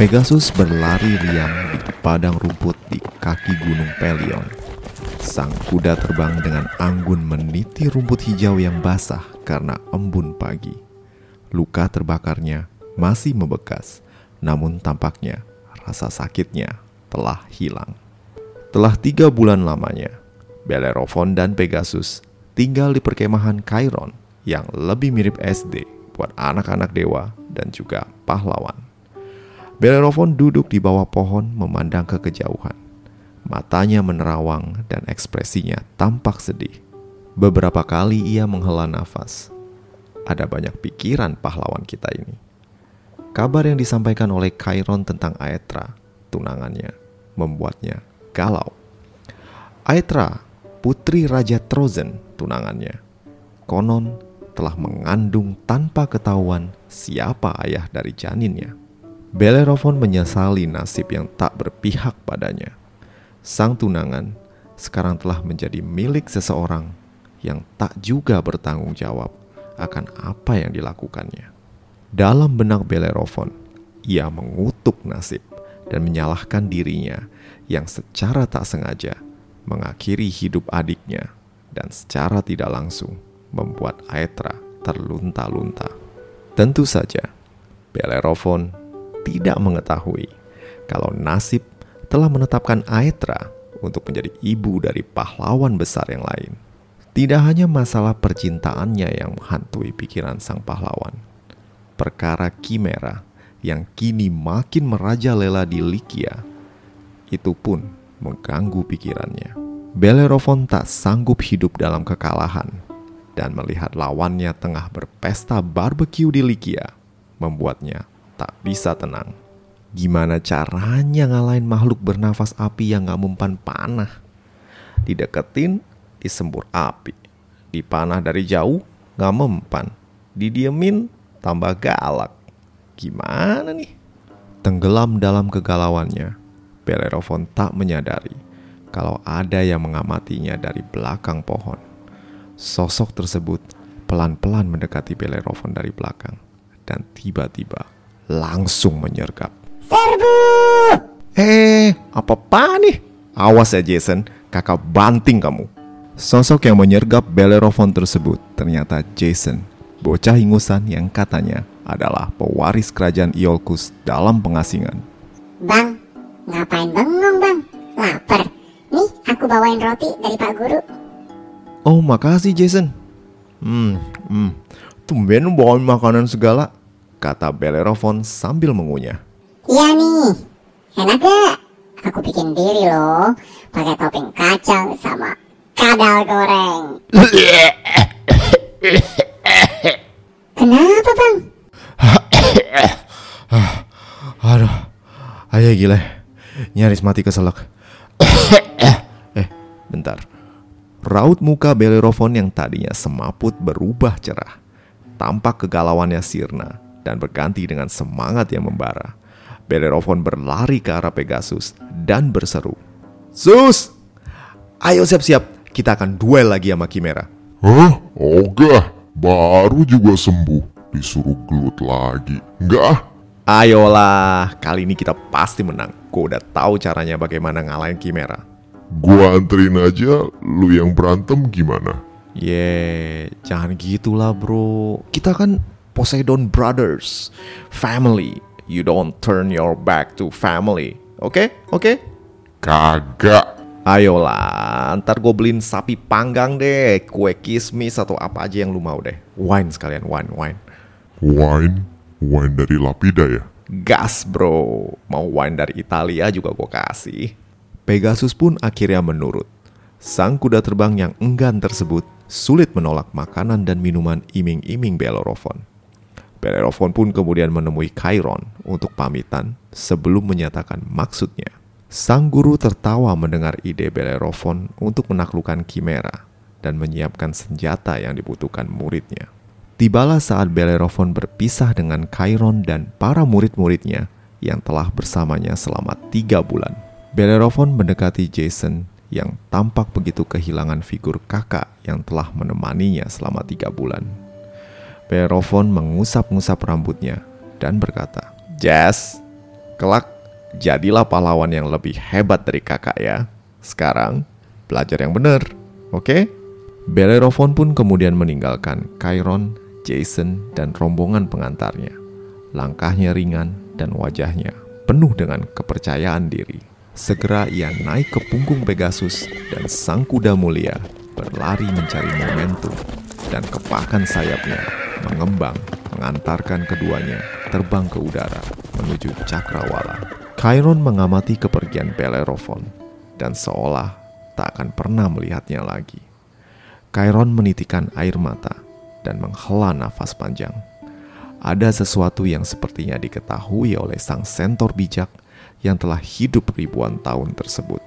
Pegasus berlari riang di padang rumput di kaki gunung Pelion. Sang kuda terbang dengan anggun meniti rumput hijau yang basah karena embun pagi. Luka terbakarnya masih membekas, namun tampaknya rasa sakitnya telah hilang. Telah tiga bulan lamanya, Bellerophon dan Pegasus tinggal di perkemahan Chiron yang lebih mirip SD buat anak-anak dewa dan juga pahlawan. Bellerophon duduk di bawah pohon memandang ke kejauhan. Matanya menerawang dan ekspresinya tampak sedih. Beberapa kali ia menghela nafas. Ada banyak pikiran pahlawan kita ini. Kabar yang disampaikan oleh Chiron tentang Aetra, tunangannya, membuatnya galau. Aetra, putri Raja Trozen, tunangannya, konon telah mengandung tanpa ketahuan siapa ayah dari janinnya. Bellerophon menyesali nasib yang tak berpihak padanya. Sang tunangan sekarang telah menjadi milik seseorang yang tak juga bertanggung jawab akan apa yang dilakukannya. Dalam benak Bellerophon, ia mengutuk nasib dan menyalahkan dirinya yang secara tak sengaja mengakhiri hidup adiknya dan secara tidak langsung membuat Aetra terlunta-lunta. Tentu saja, Bellerophon tidak mengetahui kalau nasib telah menetapkan Aetra untuk menjadi ibu dari pahlawan besar yang lain. Tidak hanya masalah percintaannya yang menghantui pikiran sang pahlawan. Perkara Kimera yang kini makin merajalela di Likia itu pun mengganggu pikirannya. Bellerophon tak sanggup hidup dalam kekalahan dan melihat lawannya tengah berpesta barbeque di Likia membuatnya tak bisa tenang. Gimana caranya ngalahin makhluk bernafas api yang gak mempan panah? Dideketin, disembur api. Dipanah dari jauh, gak mempan. Didiemin, tambah galak. Gimana nih? Tenggelam dalam kegalauannya, Bellerophon tak menyadari kalau ada yang mengamatinya dari belakang pohon. Sosok tersebut pelan-pelan mendekati Bellerophon dari belakang dan tiba-tiba langsung menyergap. Serbu! Eh, apa-apa nih? Awas ya Jason, kakak banting kamu. Sosok yang menyergap Bellerophon tersebut ternyata Jason, bocah ingusan yang katanya adalah pewaris kerajaan Iolcus dalam pengasingan. Bang, ngapain bengong bang? Lapar. Nih, aku bawain roti dari Pak Guru. Oh, makasih Jason. Hmm, hmm. Tumben bawain makanan segala, kata Bellerophon sambil mengunyah. Iya nih, enak gak? Aku bikin diri loh, pakai topping kacang sama kadal goreng. Kenapa bang? Aduh, ayo gila, nyaris mati keselak. eh, bentar. Raut muka Bellerophon yang tadinya semaput berubah cerah. Tampak kegalauannya sirna dan berganti dengan semangat yang membara. Bellerophon berlari ke arah Pegasus dan berseru. Sus! Ayo siap-siap, kita akan duel lagi sama Kimera. Hah? Ogah, baru juga sembuh. Disuruh gelut lagi. Enggak ah, Ayolah, kali ini kita pasti menang. Gue udah tahu caranya bagaimana ngalahin Kimera. gua anterin aja, lu yang berantem gimana? Ye, jangan gitulah bro. Kita kan Poseidon Brothers, family. You don't turn your back to family. Oke, oke? Kagak. Ayolah, ntar gue beliin sapi panggang deh, kue kismis atau apa aja yang lu mau deh. Wine sekalian, wine, wine. Wine? Wine dari Lapida ya? Gas bro, mau wine dari Italia juga gue kasih. Pegasus pun akhirnya menurut. Sang kuda terbang yang enggan tersebut sulit menolak makanan dan minuman iming-iming Bellerophon. Bellerophon pun kemudian menemui Chiron untuk pamitan sebelum menyatakan maksudnya. Sang guru tertawa mendengar ide Bellerophon untuk menaklukkan Chimera dan menyiapkan senjata yang dibutuhkan muridnya. Tibalah saat Bellerophon berpisah dengan Chiron dan para murid-muridnya yang telah bersamanya selama tiga bulan. Bellerophon mendekati Jason yang tampak begitu kehilangan figur kakak yang telah menemaninya selama tiga bulan. Bellerophon mengusap-ngusap rambutnya dan berkata, Jazz, Kelak, jadilah pahlawan yang lebih hebat dari kakak ya. Sekarang, belajar yang benar, oke? Bellerophon pun kemudian meninggalkan Chiron, Jason, dan rombongan pengantarnya. Langkahnya ringan dan wajahnya penuh dengan kepercayaan diri. Segera ia naik ke punggung Pegasus dan sang kuda mulia berlari mencari momentum dan kepakan sayapnya mengembang mengantarkan keduanya terbang ke udara menuju cakrawala. Chiron mengamati kepergian Bellerophon dan seolah tak akan pernah melihatnya lagi. Chiron menitikan air mata dan menghela nafas panjang. Ada sesuatu yang sepertinya diketahui oleh sang sentor bijak yang telah hidup ribuan tahun tersebut.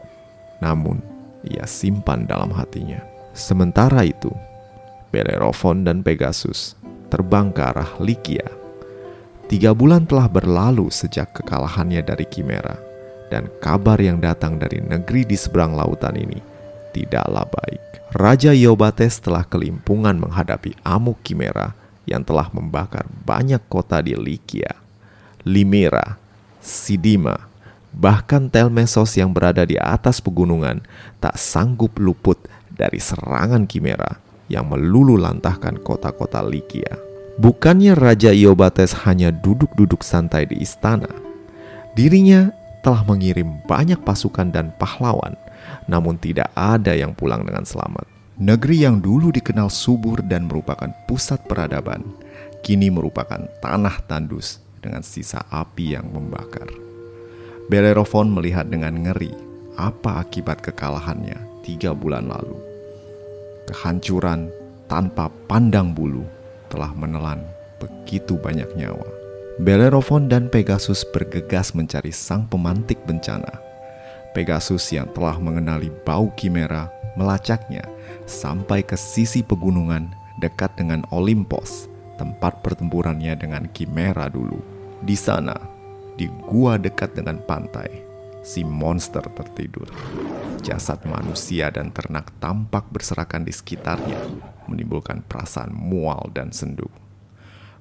Namun, ia simpan dalam hatinya. Sementara itu, Bellerophon dan Pegasus terbang ke arah Likia. Tiga bulan telah berlalu sejak kekalahannya dari Kimera, dan kabar yang datang dari negeri di seberang lautan ini tidaklah baik. Raja Iobates telah kelimpungan menghadapi amuk Kimera yang telah membakar banyak kota di Likia, Limera, Sidima, bahkan Telmesos yang berada di atas pegunungan tak sanggup luput dari serangan Kimera yang melulu lantahkan kota-kota Likia. Bukannya Raja Iobates hanya duduk-duduk santai di istana, dirinya telah mengirim banyak pasukan dan pahlawan namun tidak ada yang pulang dengan selamat. Negeri yang dulu dikenal subur dan merupakan pusat peradaban, kini merupakan tanah tandus dengan sisa api yang membakar. Bellerophon melihat dengan ngeri apa akibat kekalahannya tiga bulan lalu. Kehancuran tanpa pandang bulu telah menelan begitu banyak nyawa. Bellerophon dan Pegasus bergegas mencari sang pemantik bencana Pegasus yang telah mengenali bau kimera melacaknya sampai ke sisi pegunungan dekat dengan Olympos, tempat pertempurannya dengan Kimera dulu. Di sana, di gua dekat dengan pantai, si monster tertidur. Jasad manusia dan ternak tampak berserakan di sekitarnya, menimbulkan perasaan mual dan sendu.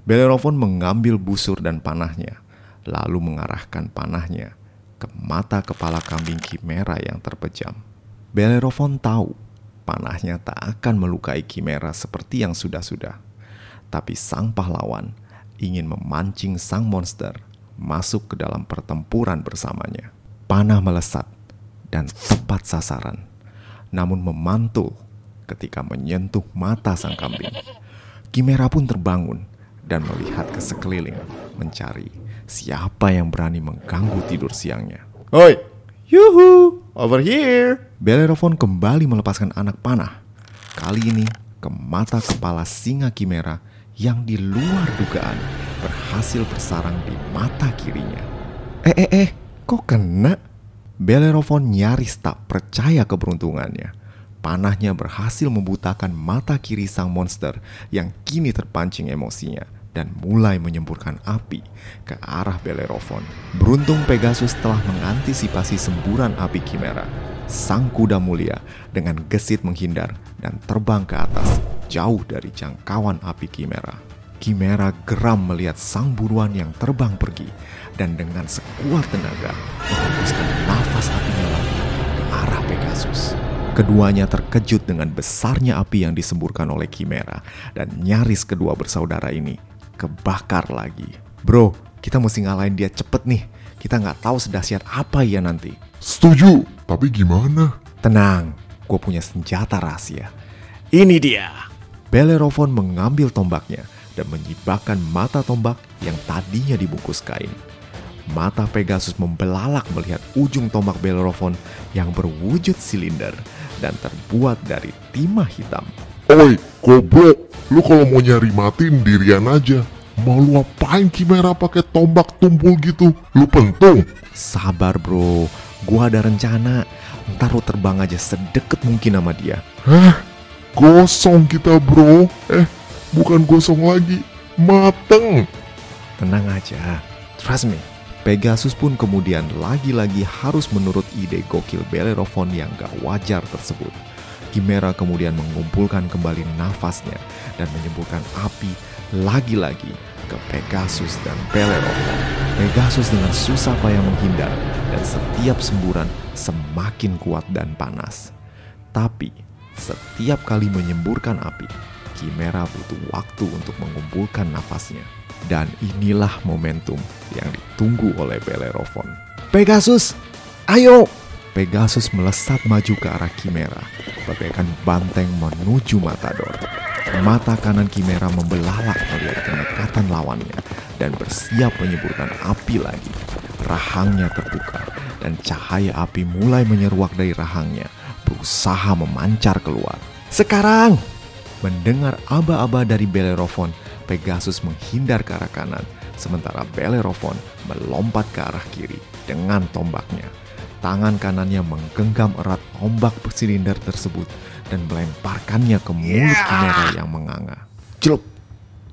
Bellerophon mengambil busur dan panahnya, lalu mengarahkan panahnya ke mata kepala kambing Kimera yang terpejam. Bellerophon tahu panahnya tak akan melukai Kimera seperti yang sudah-sudah. Tapi sang pahlawan ingin memancing sang monster masuk ke dalam pertempuran bersamanya. Panah melesat dan tepat sasaran, namun memantul ketika menyentuh mata sang kambing. Kimera pun terbangun dan melihat ke sekeliling mencari siapa yang berani mengganggu tidur siangnya. Oi, yuhu, over here. Bellerophon kembali melepaskan anak panah. Kali ini ke mata kepala singa kimera yang di luar dugaan berhasil bersarang di mata kirinya. Eh, eh, eh, kok kena? Bellerophon nyaris tak percaya keberuntungannya panahnya berhasil membutakan mata kiri sang monster yang kini terpancing emosinya dan mulai menyemburkan api ke arah Bellerophon. Beruntung Pegasus telah mengantisipasi semburan api Kimera. Sang kuda mulia dengan gesit menghindar dan terbang ke atas jauh dari jangkauan api Kimera. Kimera geram melihat sang buruan yang terbang pergi dan dengan sekuat tenaga menghembuskan nafas apinya lagi ke arah Pegasus. Keduanya terkejut dengan besarnya api yang disemburkan oleh Kimera dan nyaris kedua bersaudara ini kebakar lagi. Bro, kita mesti ngalahin dia cepet nih. Kita nggak tahu sedahsyat apa ya nanti. Setuju, tapi gimana? Tenang, gue punya senjata rahasia. Ini dia. Bellerophon mengambil tombaknya dan menyibakkan mata tombak yang tadinya dibungkus kain. Mata Pegasus membelalak melihat ujung tombak Bellerophon yang berwujud silinder dan terbuat dari timah hitam. Oi, goblok, lu kalau mau nyari matiin dirian aja. Mau lu apain Kimera pakai tombak tumpul gitu? Lu pentung. Sabar bro, gua ada rencana. Ntar lu terbang aja sedekat mungkin sama dia. Hah? Gosong kita bro. Eh, bukan gosong lagi. Mateng. Tenang aja, trust me. Pegasus pun kemudian lagi-lagi harus menurut ide gokil Bellerophon yang gak wajar tersebut. Kimera kemudian mengumpulkan kembali nafasnya dan menyemburkan api lagi-lagi ke Pegasus dan Bellerophon. Pegasus dengan susah payah menghindar dan setiap semburan semakin kuat dan panas. Tapi setiap kali menyemburkan api, Chimera butuh waktu untuk mengumpulkan nafasnya. Dan inilah momentum yang ditunggu oleh Bellerophon. Pegasus, ayo! Pegasus melesat maju ke arah Chimera, bagaikan banteng menuju Matador. Mata kanan Chimera membelalak melihat kenekatan lawannya dan bersiap menyeburkan api lagi. Rahangnya terbuka dan cahaya api mulai menyeruak dari rahangnya, berusaha memancar keluar. Sekarang! Mendengar aba-aba dari Bellerophon, Pegasus menghindar ke arah kanan, sementara Bellerophon melompat ke arah kiri dengan tombaknya. Tangan kanannya menggenggam erat ombak silinder tersebut dan melemparkannya ke mulut Chimera yang menganga. Celup!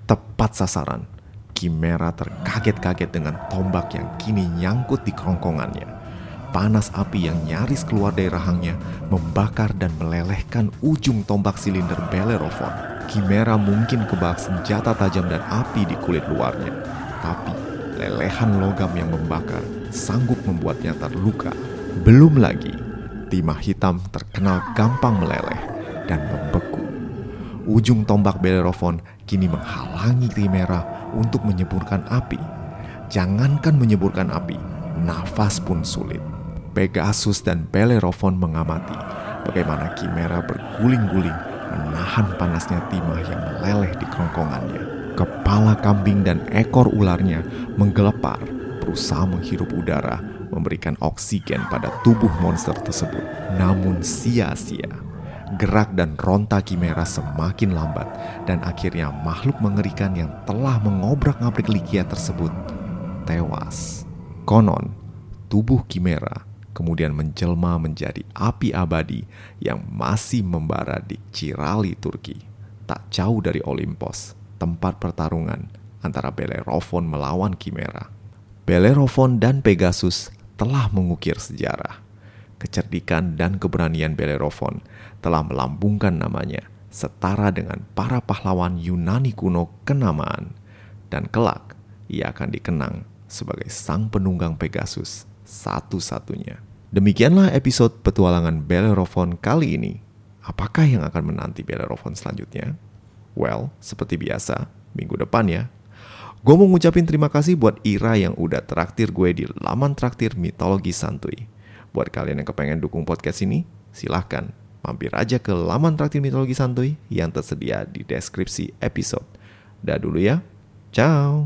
Tepat sasaran. Chimera terkaget-kaget dengan tombak yang kini nyangkut di kerongkongannya. Panas api yang nyaris keluar dari rahangnya membakar dan melelehkan ujung tombak silinder Bellerophon. Chimera mungkin kebak senjata tajam dan api di kulit luarnya. Tapi lelehan logam yang membakar sanggup membuatnya terluka. Belum lagi, timah hitam terkenal gampang meleleh dan membeku. Ujung tombak Bellerophon kini menghalangi Chimera untuk menyeburkan api. Jangankan menyeburkan api, nafas pun sulit. Pegasus dan Bellerophon mengamati bagaimana Chimera berguling-guling menahan panasnya timah yang meleleh di kerongkongannya. Kepala kambing dan ekor ularnya menggelepar, berusaha menghirup udara, memberikan oksigen pada tubuh monster tersebut. Namun sia-sia. Gerak dan ronta Chimera semakin lambat dan akhirnya makhluk mengerikan yang telah mengobrak-ngabrik Ligia tersebut tewas. Konon, tubuh Chimera kemudian menjelma menjadi api abadi yang masih membara di Cirali, Turki, tak jauh dari Olimpos, tempat pertarungan antara Bellerophon melawan Chimera. Bellerophon dan Pegasus telah mengukir sejarah. Kecerdikan dan keberanian Bellerophon telah melambungkan namanya setara dengan para pahlawan Yunani kuno kenamaan dan kelak ia akan dikenang sebagai sang penunggang Pegasus satu-satunya. Demikianlah episode petualangan Bellerophon kali ini. Apakah yang akan menanti Bellerophon selanjutnya? Well, seperti biasa, minggu depan ya. Gue mau ngucapin terima kasih buat Ira yang udah traktir gue di laman traktir mitologi santuy. Buat kalian yang kepengen dukung podcast ini, silahkan mampir aja ke laman traktir mitologi santuy yang tersedia di deskripsi episode. Dah dulu ya, ciao!